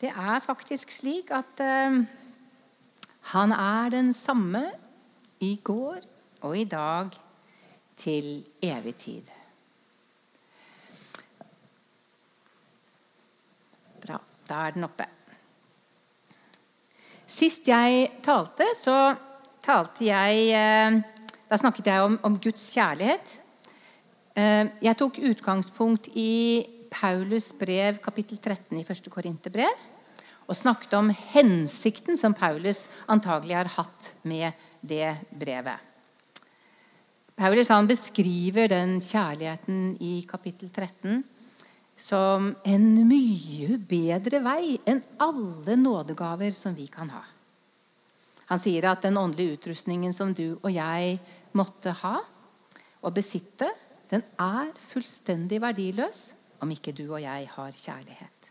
Det er faktisk slik at eh, han er den samme i går og i dag til evig tid. Bra. Da er den oppe. Sist jeg talte, så talte jeg eh, Da snakket jeg om, om Guds kjærlighet. Eh, jeg tok utgangspunkt i Paulus brev kapittel 13 i 1. Korinterbrev og snakket om hensikten som Paulus antagelig har hatt med det brevet. Paulus han beskriver den kjærligheten i kapittel 13 som en mye bedre vei enn alle nådegaver som vi kan ha. Han sier at den åndelige utrustningen som du og jeg måtte ha og besitte, den er fullstendig verdiløs om ikke du og jeg har kjærlighet.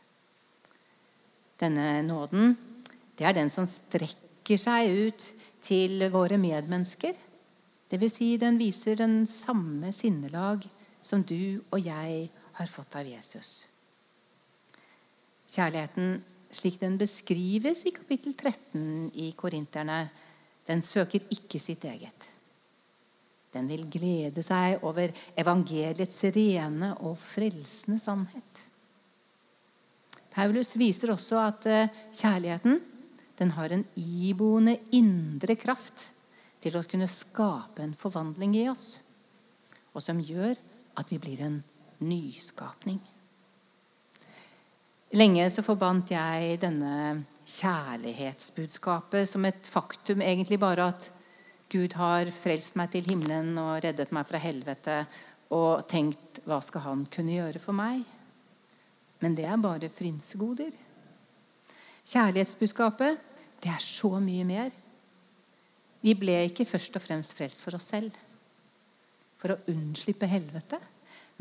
Denne nåden, det er den som strekker seg ut til våre medmennesker. Dvs. Si den viser den samme sinnelag som du og jeg har fått av Jesus. Kjærligheten slik den beskrives i kapittel 13 i Korinterne, den søker ikke sitt eget. Den vil glede seg over evangeliets rene og frelsende sannhet. Paulus viser også at eh, kjærligheten den har en iboende indre kraft til å kunne skape en forvandling i oss, og som gjør at vi blir en nyskapning. Lenge så forbandt jeg denne kjærlighetsbudskapet som et faktum, egentlig bare at Gud har frelst meg til himmelen og reddet meg fra helvete, og tenkt hva skal han kunne gjøre for meg? Men det er bare frynsegoder. Kjærlighetsbudskapet, det er så mye mer. Vi ble ikke først og fremst frelst for oss selv, for å unnslippe helvete.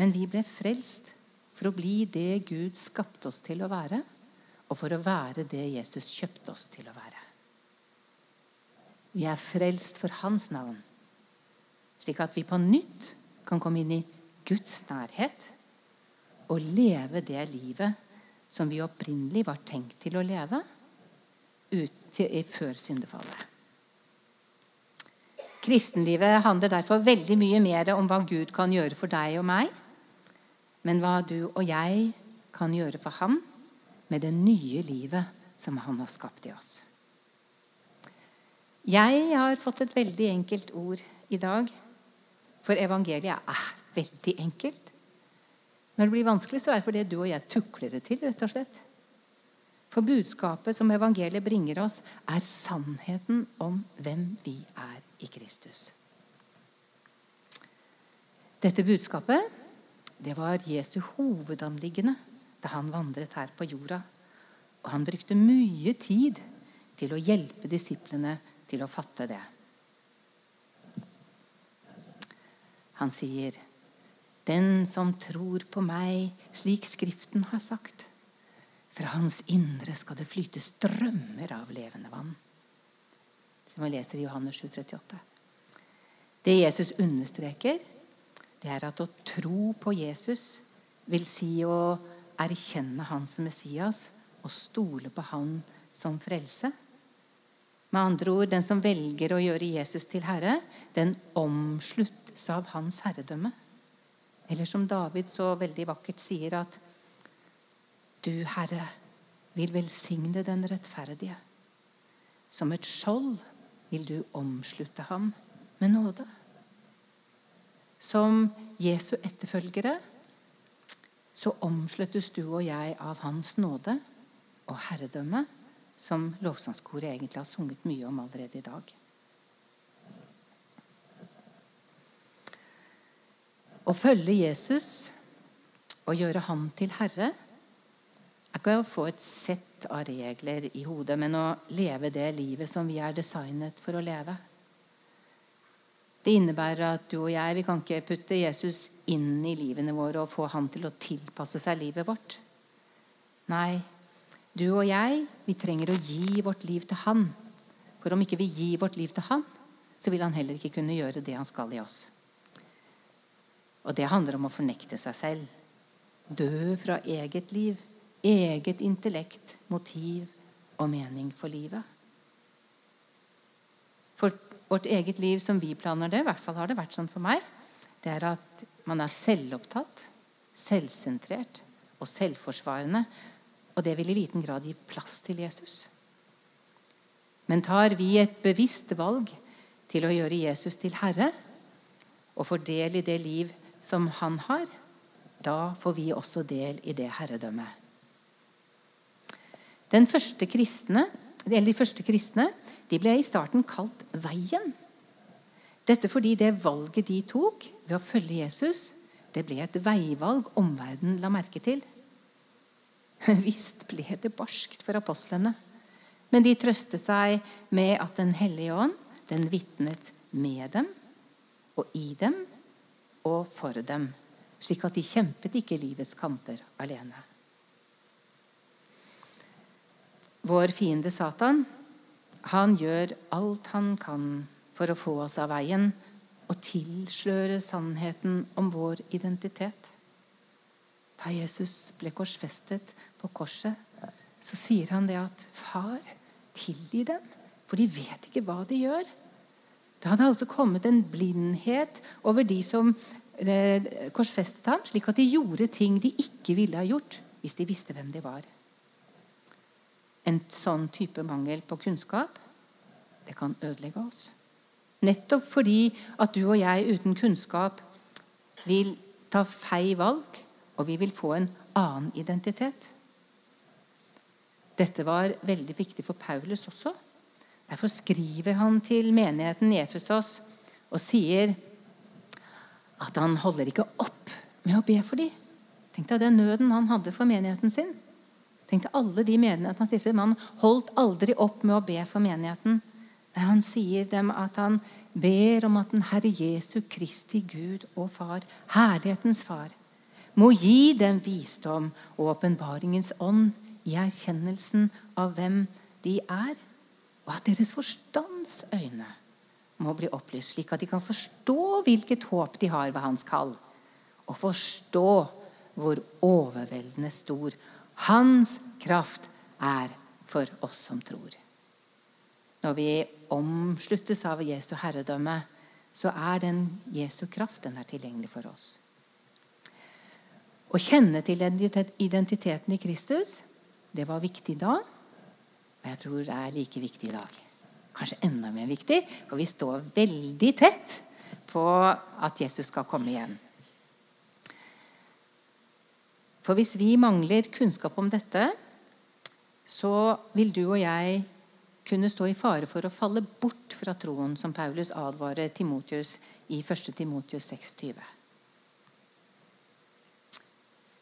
Men vi ble frelst for å bli det Gud skapte oss til å være, og for å være det Jesus kjøpte oss til å være. Vi er frelst for Hans navn, slik at vi på nytt kan komme inn i Guds nærhet og leve det livet som vi opprinnelig var tenkt til å leve til, før syndefallet. Kristenlivet handler derfor veldig mye mer om hva Gud kan gjøre for deg og meg, men hva du og jeg kan gjøre for ham med det nye livet som han har skapt i oss. Jeg har fått et veldig enkelt ord i dag, for evangeliet er veldig enkelt. Når det blir vanskelig, så er det fordi du og jeg tukler det til. rett og slett. For budskapet som evangeliet bringer oss, er sannheten om hvem vi er i Kristus. Dette budskapet det var Jesu hovedanliggende da han vandret her på jorda. Og han brukte mye tid til å hjelpe disiplene til å fatte det. Han sier den som tror på meg, slik Skriften har sagt. Fra hans indre skal det flyte strømmer av levende vann. Som vi leser i Johannes 7, 38. Det Jesus understreker, det er at å tro på Jesus vil si å erkjenne Han som Messias og stole på Han som frelse. Med andre ord, den som velger å gjøre Jesus til herre, den omsluttes av hans herredømme. Eller som David så veldig vakkert sier at du, Herre, vil velsigne den rettferdige. Som et skjold vil du omslutte ham med nåde. Som Jesu etterfølgere så omsluttes du og jeg av Hans nåde og herredømme, som lovsangskoret egentlig har sunget mye om allerede i dag. Å følge Jesus og gjøre ham til herre er ikke å få et sett av regler i hodet, men å leve det livet som vi er designet for å leve. Det innebærer at du og jeg vi kan ikke putte Jesus inn i livene våre og få han til å tilpasse seg livet vårt. Nei, du og jeg vi trenger å gi vårt liv til han. For om ikke vi gir vårt liv til han, så vil han heller ikke kunne gjøre det han skal i oss. Og det handler om å fornekte seg selv. Dø fra eget liv eget intellekt, motiv og mening for livet. For vårt eget liv som vi planer det, i hvert fall har det vært sånn for meg, det er at man er selvopptatt, selvsentrert og selvforsvarende. Og det vil i liten grad gi plass til Jesus. Men tar vi et bevisst valg til å gjøre Jesus til herre og får del i det liv som han har, da får vi også del i det herredømmet. Den første kristne, eller de første kristne de ble i starten kalt Veien. Dette fordi det valget de tok ved å følge Jesus, det ble et veivalg omverdenen la merke til. Visst ble det barskt for apostlene, men de trøstet seg med at Den hellige ånd den vitnet med dem og i dem og for dem, slik at de kjempet ikke livets kamper alene. Vår fiende Satan han gjør alt han kan for å få oss av veien og tilsløre sannheten om vår identitet. Da Jesus ble korsfestet på korset, så sier han det at 'Far, tilgi dem, for de vet ikke hva de gjør'. Det hadde altså kommet en blindhet over de som eh, korsfestet ham, slik at de gjorde ting de ikke ville ha gjort hvis de visste hvem de var. En sånn type mangel på kunnskap det kan ødelegge oss. Nettopp fordi at du og jeg uten kunnskap vil ta feil valg, og vi vil få en annen identitet. Dette var veldig viktig for Paulus også. Derfor skriver han til menigheten i Efesos og sier at han holder ikke opp med å be for dem. Tenk deg den nøden han hadde for menigheten sin. Tenk deg alle de menighetene han stiftet. Men han holdt aldri opp med å be for menigheten. Han sier dem at han ber om at den Herre Jesu Kristi Gud og Far, herlighetens Far, må gi dem visdom og åpenbaringens ånd i erkjennelsen av hvem de er, og at deres forstandsøyne må bli opplyst, slik at de kan forstå hvilket håp de har ved hans kall, og forstå hvor overveldende stor hans kraft er for oss som tror. Når vi omsluttes av Jesu herredømme, så er den Jesu kraft den er tilgjengelig for oss. Å kjenne til identiteten i Kristus, det var viktig da. Og jeg tror det er like viktig i dag. Kanskje enda mer viktig, for vi står veldig tett på at Jesus skal komme igjen. For hvis vi mangler kunnskap om dette, så vil du og jeg kunne stå i fare for å falle bort fra troen, som Paulus advarer Timotius i 1. Timotius 6,20.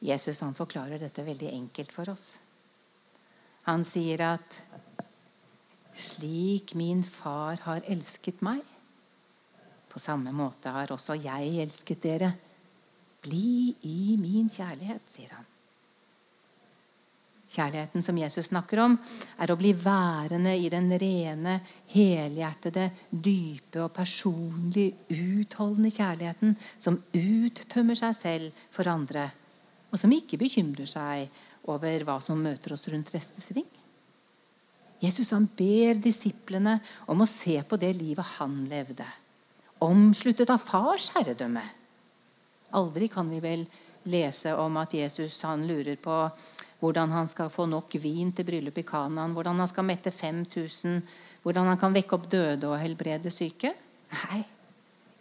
Jesus han forklarer dette veldig enkelt for oss. Han sier at slik min far har elsket meg, på samme måte har også jeg elsket dere. Bli i min kjærlighet, sier han. Kjærligheten som Jesus snakker om, er å bli værende i den rene, helhjertede, dype og personlig utholdende kjærligheten som uttømmer seg selv for andre, og som ikke bekymrer seg over hva som møter oss rundt neste sving. Jesus han ber disiplene om å se på det livet han levde, omsluttet av fars herredømme. Aldri kan vi vel lese om at Jesus han lurer på hvordan han skal få nok vin til bryllup i Kanaan, hvordan han skal mette 5000, hvordan han kan vekke opp døde og helbrede syke. Nei,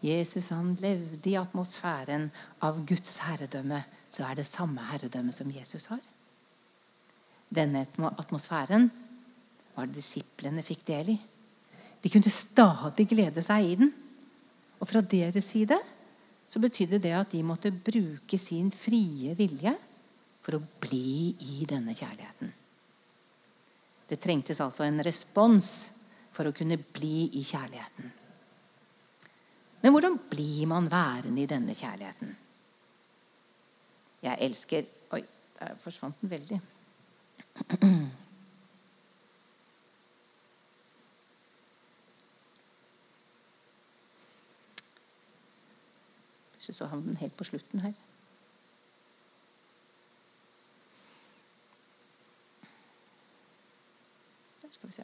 Jesus han levde i atmosfæren av Guds herredømme. Så er det samme herredømme som Jesus har. Denne atmosfæren var det disiplene fikk del i. De kunne stadig glede seg i den. Og fra deres side så betydde det at de måtte bruke sin frie vilje for å bli i denne kjærligheten. Det trengtes altså en respons for å kunne bli i kjærligheten. Men hvordan blir man værende i denne kjærligheten? Jeg elsker Oi, der forsvant den veldig. Så havnet den helt på slutten her. Der Skal vi se.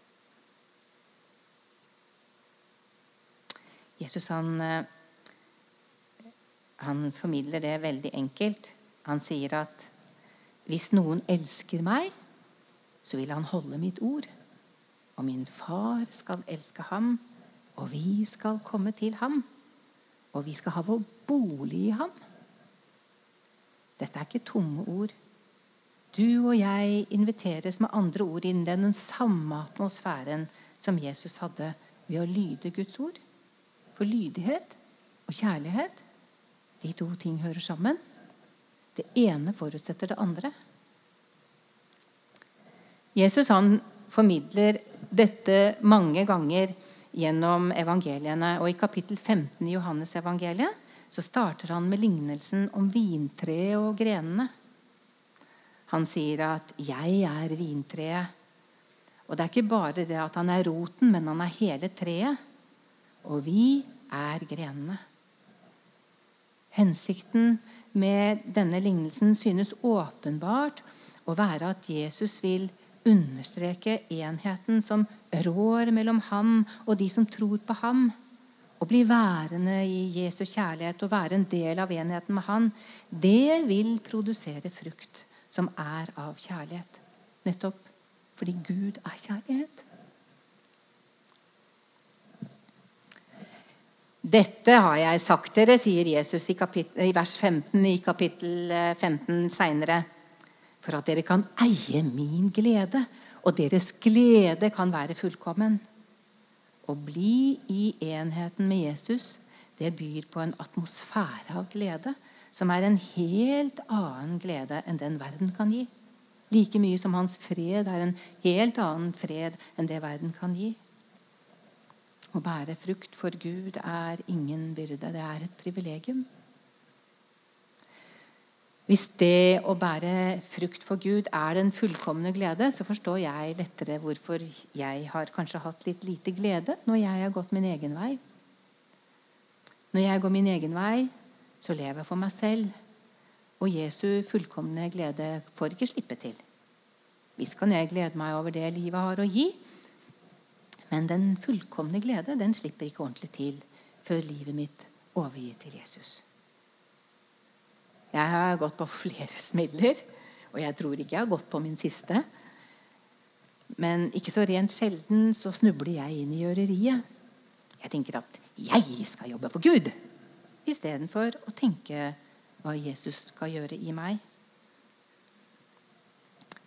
Jesus han, eh, han formidler det veldig enkelt. Han sier at hvis noen elsker meg, så vil han holde mitt ord. Og min far skal elske ham, og vi skal komme til ham. Og vi skal ha vår bolig i ham. Dette er ikke tomme ord. Du og jeg inviteres med andre ord inn i den samme atmosfæren som Jesus hadde ved å lyde Guds ord. For lydighet og kjærlighet, de to ting hører sammen. Det ene forutsetter det andre. Jesus han formidler dette mange ganger gjennom evangeliene. Og I kapittel 15 i Johannes evangeliet så starter han med lignelsen om vintreet og grenene. Han sier at 'jeg er vintreet'. Og det er ikke bare det at han er roten, men han er hele treet. Og vi er grenene. Hensikten med denne lignelsen synes åpenbart å være at Jesus vil understreke enheten som rår mellom ham og de som tror på ham. Å bli værende i Jesu kjærlighet og være en del av enheten med Han, det vil produsere frukt som er av kjærlighet. Nettopp fordi Gud er kjærlighet. Dette har jeg sagt dere, sier Jesus i, i vers 15 i kapittel 15 eh, seinere, for at dere kan eie min glede, og deres glede kan være fullkommen. Å bli i enheten med Jesus, det byr på en atmosfære av glede som er en helt annen glede enn den verden kan gi. Like mye som hans fred er en helt annen fred enn det verden kan gi. Å bære frukt for Gud er ingen byrde. Det er et privilegium. Hvis det å bære frukt for Gud er den fullkomne glede, så forstår jeg lettere hvorfor jeg har kanskje hatt litt lite glede når jeg har gått min egen vei. Når jeg går min egen vei, så lever jeg for meg selv. Og Jesu fullkomne glede får ikke slippe til. Visst kan jeg glede meg over det livet har å gi, men den fullkomne glede den slipper ikke ordentlig til før livet mitt overgir til Jesus. Jeg har gått på flere smeller, og jeg tror ikke jeg har gått på min siste. Men ikke så rent sjelden så snubler jeg inn i gjøreriet. Jeg tenker at 'jeg skal jobbe for Gud', istedenfor å tenke hva Jesus skal gjøre i meg.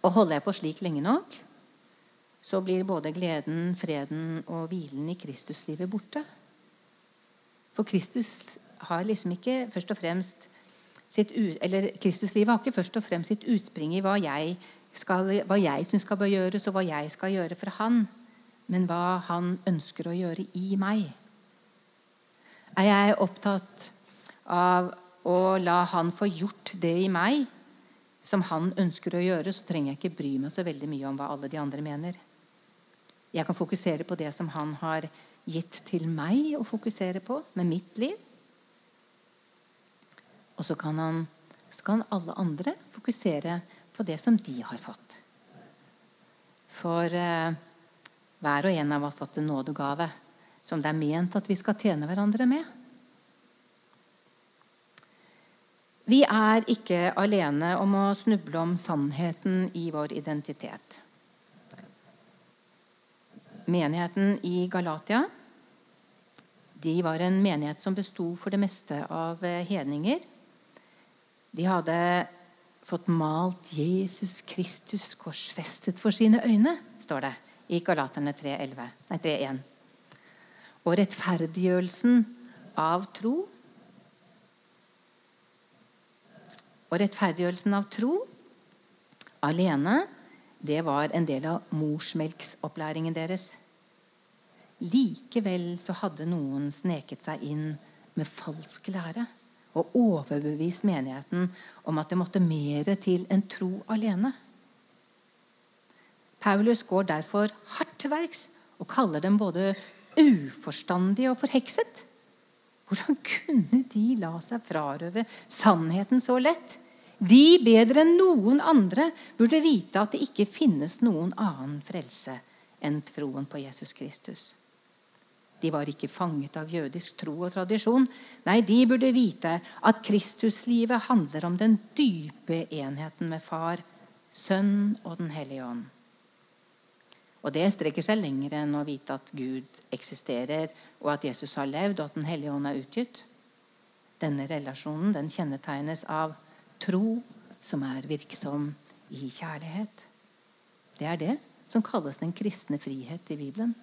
Og holder jeg på slik lenge nok, så blir både gleden, freden og hvilen i Kristuslivet borte. For Kristus har liksom ikke først og fremst sitt, eller Kristuslivet har ikke først og fremst sitt utspring i hva jeg, skal, hva jeg syns skal gjøres, og hva jeg skal gjøre for Han, men hva Han ønsker å gjøre i meg. Er jeg opptatt av å la Han få gjort det i meg som Han ønsker å gjøre, så trenger jeg ikke bry meg så veldig mye om hva alle de andre mener. Jeg kan fokusere på det som han har gitt til meg å fokusere på med mitt liv. Og så kan, han, så kan alle andre fokusere på det som de har fått. For eh, hver og en av oss har fått en nådegave som det er ment at vi skal tjene hverandre med. Vi er ikke alene om å snuble om sannheten i vår identitet menigheten i Galatia de var en menighet som besto for det meste av eh, hedninger. De hadde fått malt Jesus Kristus korsfestet for sine øyne, står det i Galaterne 3.1. Og rettferdiggjørelsen av tro Og rettferdiggjørelsen av tro alene det var en del av morsmelksopplæringen deres. Likevel så hadde noen sneket seg inn med falsk lære og overbevist menigheten om at det måtte mer til enn tro alene. Paulus går derfor hardt til verks og kaller dem både uforstandige og forhekset. Hvordan kunne de la seg frarøve sannheten så lett? De bedre enn noen andre burde vite at det ikke finnes noen annen frelse enn troen på Jesus Kristus. De var ikke fanget av jødisk tro og tradisjon. Nei, de burde vite at Kristuslivet handler om den dype enheten med Far, Sønn og Den hellige ånd. Og det strekker seg lenger enn å vite at Gud eksisterer, og at Jesus har levd, og at Den hellige ånd er utgitt. Denne relasjonen den kjennetegnes av tro som er virksom i kjærlighet. Det er det som kalles den kristne frihet i Bibelen.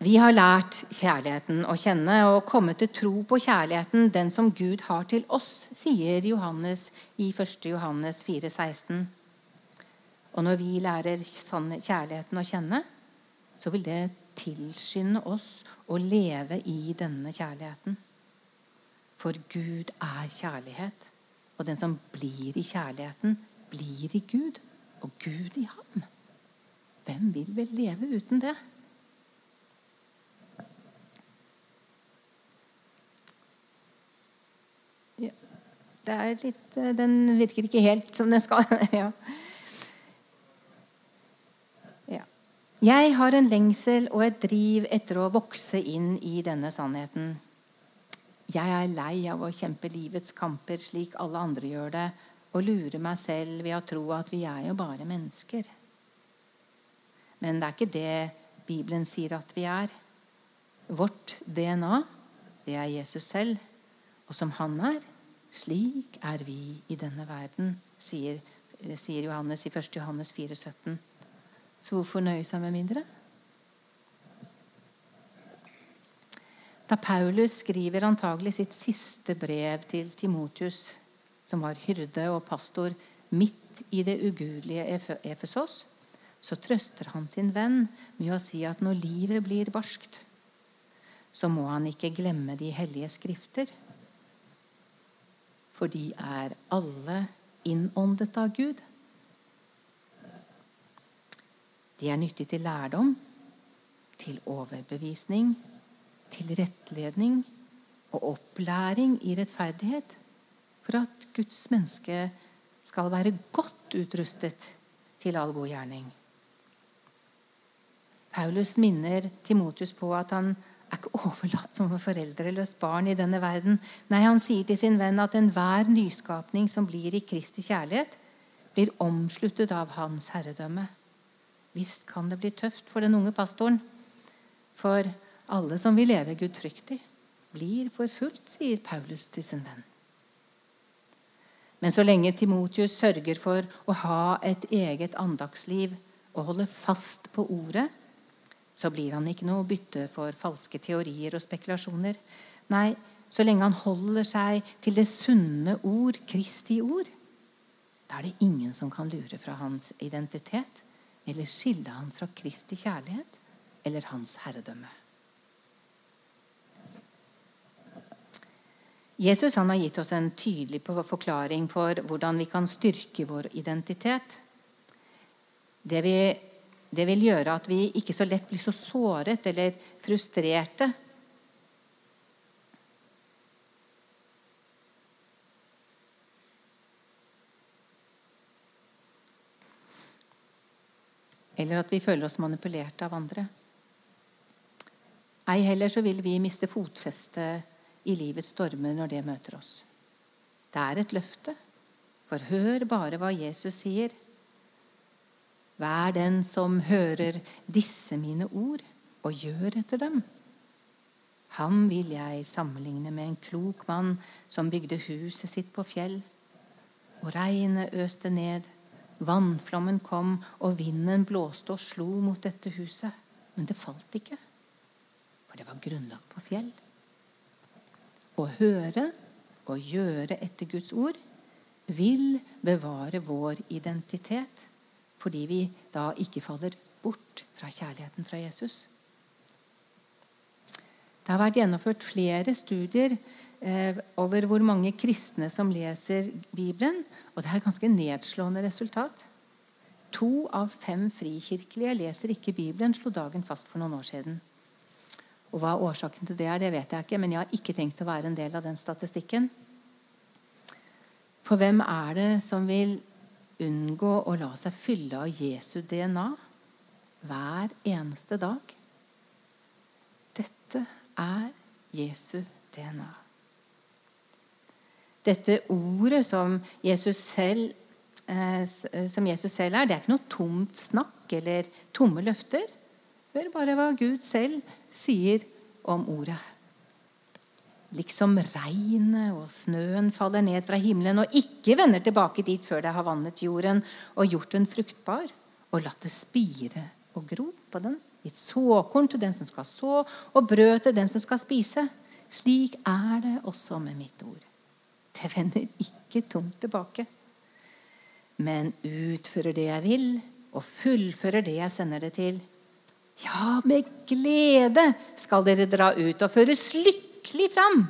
Vi har lært kjærligheten å kjenne og kommet til tro på kjærligheten, den som Gud har til oss, sier Johannes i 1. Johannes 4, 16. Og når vi lærer kjærligheten å kjenne, så vil det tilskynde oss å leve i denne kjærligheten. For Gud er kjærlighet, og den som blir i kjærligheten, blir i Gud, og Gud i ham. Hvem vil vel leve uten det? Det er litt, eh, den virker ikke helt som den skal. ja. Ja. Jeg har en lengsel og et driv etter å vokse inn i denne sannheten. Jeg er lei av å kjempe livets kamper slik alle andre gjør det, og lure meg selv ved å tro at vi er jo bare mennesker. Men det er ikke det Bibelen sier at vi er. Vårt DNA, det er Jesus selv. Og som han er, slik er vi i denne verden, sier, sier Johannes i 1. Johannes 4, 17. Så hvorfor nøye seg med mindre? Da Paulus skriver antagelig sitt siste brev til Timotius, som var hyrde og pastor midt i det ugudelige Efesos, så trøster han sin venn med å si at når livet blir barskt, så må han ikke glemme de hellige skrifter for de er alle innåndet av Gud. De er nyttige til lærdom, til overbevisning, til rettledning og opplæring i rettferdighet, for at Guds menneske skal være godt utrustet til all god gjerning. Paulus minner Timotius på at han er ikke overlatt som foreldreløst barn i denne verden. Nei, han sier til sin venn at enhver nyskapning som blir i Kristi kjærlighet, blir omsluttet av hans herredømme. Visst kan det bli tøft for den unge pastoren. For alle som vil leve gudfryktig, blir forfulgt, sier Paulus til sin venn. Men så lenge Timotius sørger for å ha et eget andagsliv og holde fast på ordet, så blir han ikke noe bytte for falske teorier og spekulasjoner. Nei, så lenge han holder seg til det sunne ord, Kristi ord, da er det ingen som kan lure fra hans identitet eller skille han fra Kristi kjærlighet eller hans herredømme. Jesus har gitt oss en tydelig forklaring for hvordan vi kan styrke vår identitet. Det vi det vil gjøre at vi ikke så lett blir så såret eller frustrerte. Eller at vi føler oss manipulerte av andre. Ei heller så vil vi miste fotfestet i livets stormer når det møter oss. Det er et løfte. For hør bare hva Jesus sier. Vær den som hører disse mine ord, og gjør etter dem. Ham vil jeg sammenligne med en klok mann som bygde huset sitt på fjell. Og regnet øste ned, vannflommen kom, og vinden blåste og slo mot dette huset. Men det falt ikke, for det var grunnlagt på fjell. Å høre og gjøre etter Guds ord vil bevare vår identitet fordi vi da ikke faller bort fra kjærligheten fra Jesus. Det har vært gjennomført flere studier eh, over hvor mange kristne som leser Bibelen, og det er et ganske nedslående resultat. To av fem frikirkelige leser ikke Bibelen, slo dagen fast for noen år siden. Og Hva årsaken til det er, det vet jeg ikke, men jeg har ikke tenkt å være en del av den statistikken. For hvem er det som vil unngå å la seg fylle av Jesu DNA hver eneste dag. Dette er Jesu DNA. Dette ordet som Jesus selv, eh, som Jesus selv er, det er ikke noe tomt snakk eller tomme løfter. Hør bare hva Gud selv sier om ordet. Liksom regnet og snøen faller ned fra himmelen og ikke vender tilbake dit før det har vannet jorden og gjort den fruktbar og latt det spire og gro på den. Gitt såkorn til den som skal så, og brød til den som skal spise. Slik er det også med mitt ord. Det vender ikke tomt tilbake, men utfører det jeg vil, og fullfører det jeg sender det til. Ja, med glede skal dere dra ut og føres lykkelig fram.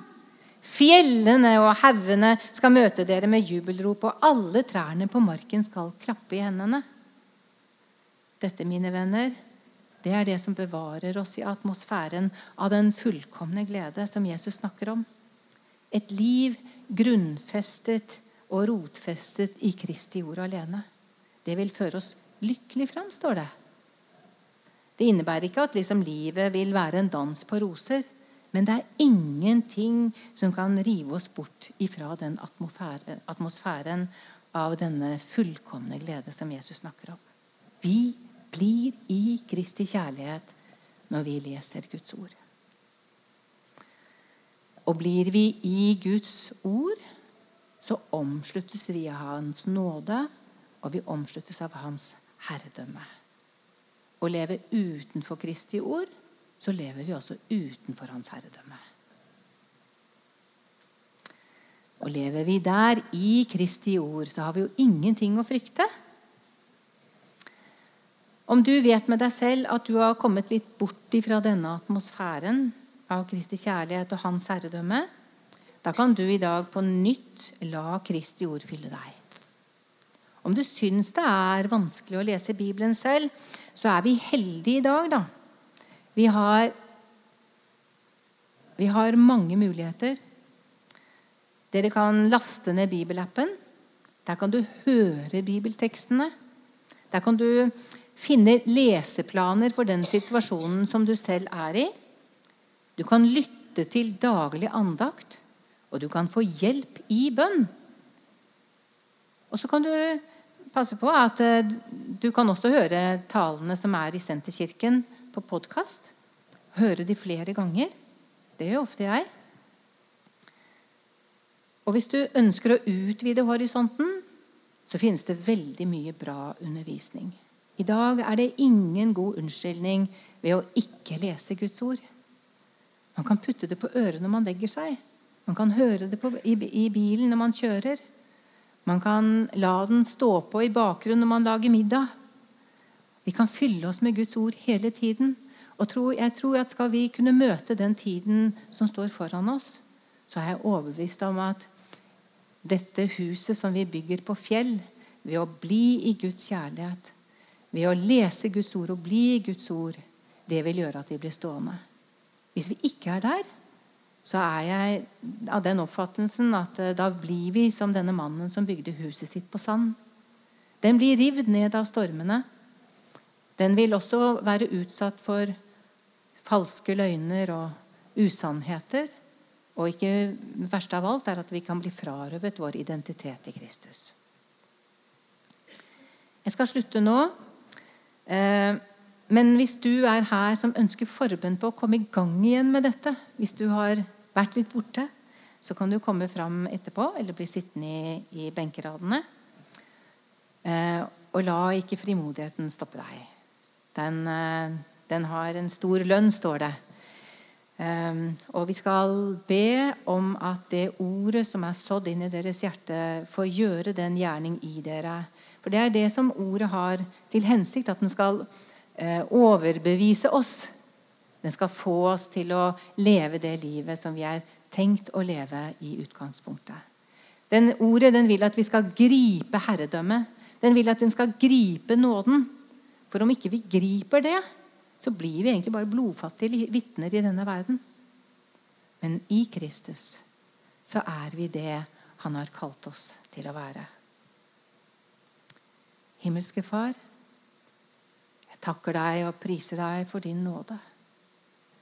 Fjellene og haugene skal møte dere med jubelrop, og alle trærne på marken skal klappe i hendene. Dette, mine venner, det er det som bevarer oss i atmosfæren av den fullkomne glede som Jesus snakker om. Et liv grunnfestet og rotfestet i Kristi ord alene. Det vil føre oss lykkelig fram, står det. Det innebærer ikke at liksom livet vil være en dans på roser. Men det er ingenting som kan rive oss bort ifra den atmosfæren av denne fullkomne glede som Jesus snakker om. Vi blir i Kristi kjærlighet når vi leser Guds ord. Og blir vi i Guds ord, så omsluttes vi av Hans nåde, og vi omsluttes av Hans herredømme. Å leve utenfor Kristi ord, så lever vi også utenfor Hans herredømme. Og lever vi der i Kristi ord, så har vi jo ingenting å frykte. Om du vet med deg selv at du har kommet litt bort ifra denne atmosfæren av Kristi kjærlighet og Hans herredømme, da kan du i dag på nytt la Kristi ord fylle deg. Om du syns det er vanskelig å lese Bibelen selv, så er vi heldige i dag, da. Vi har, vi har mange muligheter. Dere kan laste ned bibelappen. Der kan du høre bibeltekstene. Der kan du finne leseplaner for den situasjonen som du selv er i. Du kan lytte til daglig andakt, og du kan få hjelp i bønn. Og så kan du passe på at eh, du kan også høre talene som er i Senterkirken på podkast. Høre de flere ganger. Det gjør ofte jeg. Og hvis du ønsker å utvide horisonten, så finnes det veldig mye bra undervisning. I dag er det ingen god unnskyldning ved å ikke lese Guds ord. Man kan putte det på øret når man legger seg. Man kan høre det på, i, i, bilen når man kjører. Man kan la den stå på i bakgrunnen når man lager middag. Vi kan fylle oss med Guds ord hele tiden. Og jeg tror at Skal vi kunne møte den tiden som står foran oss, så er jeg overbevist om at dette huset som vi bygger på fjell, ved å bli i Guds kjærlighet, ved å lese Guds ord og bli i Guds ord, det vil gjøre at vi blir stående. Hvis vi ikke er der, så er jeg av den oppfattelsen at eh, da blir vi som denne mannen som bygde huset sitt på sand. Den blir rivd ned av stormene. Den vil også være utsatt for falske løgner og usannheter. Og ikke verst av alt er at vi kan bli frarøvet vår identitet i Kristus. Jeg skal slutte nå Eh, men hvis du er her som ønsker forbønn på å komme i gang igjen med dette, hvis du har vært litt borte, så kan du komme fram etterpå eller bli sittende i, i benkeradene. Eh, og la ikke frimodigheten stoppe deg. Den, eh, den har en stor lønn, står det. Og vi skal be om at det ordet som er sådd inn i deres hjerte, får gjøre den gjerning i dere for det er det som ordet har til hensikt, at den skal eh, overbevise oss. Den skal få oss til å leve det livet som vi er tenkt å leve i utgangspunktet. Den Ordet den vil at vi skal gripe herredømmet. Den vil at den skal gripe nåden. For om ikke vi griper det, så blir vi egentlig bare blodfattige vitner i denne verden. Men i Kristus så er vi det han har kalt oss til å være. Himmelske Far, jeg takker deg og priser deg for din nåde.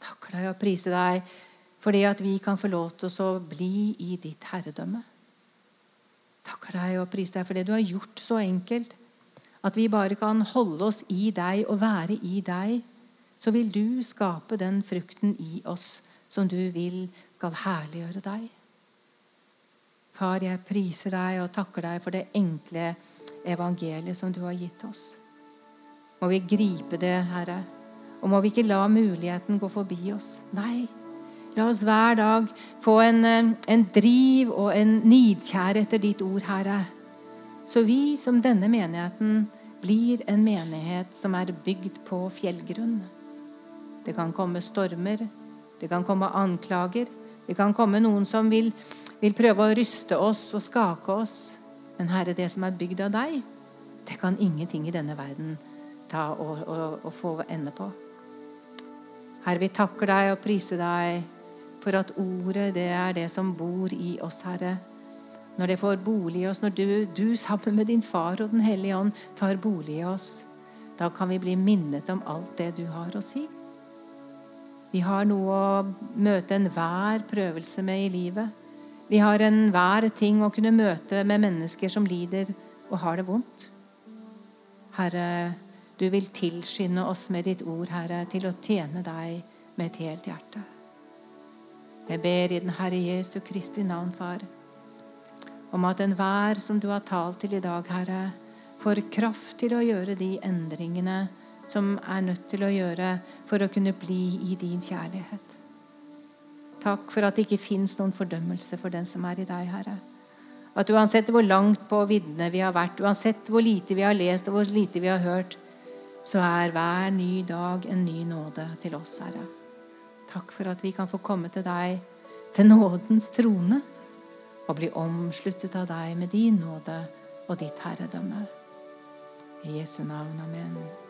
Takker deg og priser deg for det at vi kan få lov til å bli i ditt herredømme. Takker deg og priser deg for det du har gjort så enkelt at vi bare kan holde oss i deg og være i deg. Så vil du skape den frukten i oss som du vil skal herliggjøre deg. Far, jeg priser deg og takker deg for det enkle evangeliet som du har gitt oss. Må vi gripe det, Herre, og må vi ikke la muligheten gå forbi oss. Nei, la oss hver dag få en, eh, en driv og en nidkjær etter ditt ord, Herre. Så vi som denne menigheten blir en menighet som er bygd på fjellgrunn. Det kan komme stormer, det kan komme anklager, det kan komme noen som vil, vil prøve å ryste oss og skake oss. Men Herre, det som er bygd av deg, det kan ingenting i denne verden ta og, og, og få ende på. Herre, vi takker deg og priser deg for at ordet, det er det som bor i oss, Herre. Når det får bolig i oss, når du, du sammen med din far og Den hellige ånd tar bolig i oss, da kan vi bli minnet om alt det du har å si. Vi har noe å møte enhver prøvelse med i livet. Vi har enhver ting å kunne møte med mennesker som lider og har det vondt. Herre, du vil tilskynde oss med ditt ord, Herre, til å tjene deg med et helt hjerte. Jeg ber i den Herre Jesu Kristi navn, Far, om at enhver som du har talt til i dag, Herre, får kraft til å gjøre de endringene som er nødt til å gjøre for å kunne bli i din kjærlighet. Takk for at det ikke fins noen fordømmelse for den som er i deg, Herre. At uansett hvor langt på viddene vi har vært, uansett hvor lite vi har lest og hvor lite vi har hørt, så er hver ny dag en ny nåde til oss, Herre. Takk for at vi kan få komme til deg, til nådens trone, og bli omsluttet av deg med din nåde og ditt herredømme. I Jesu navn. Amen.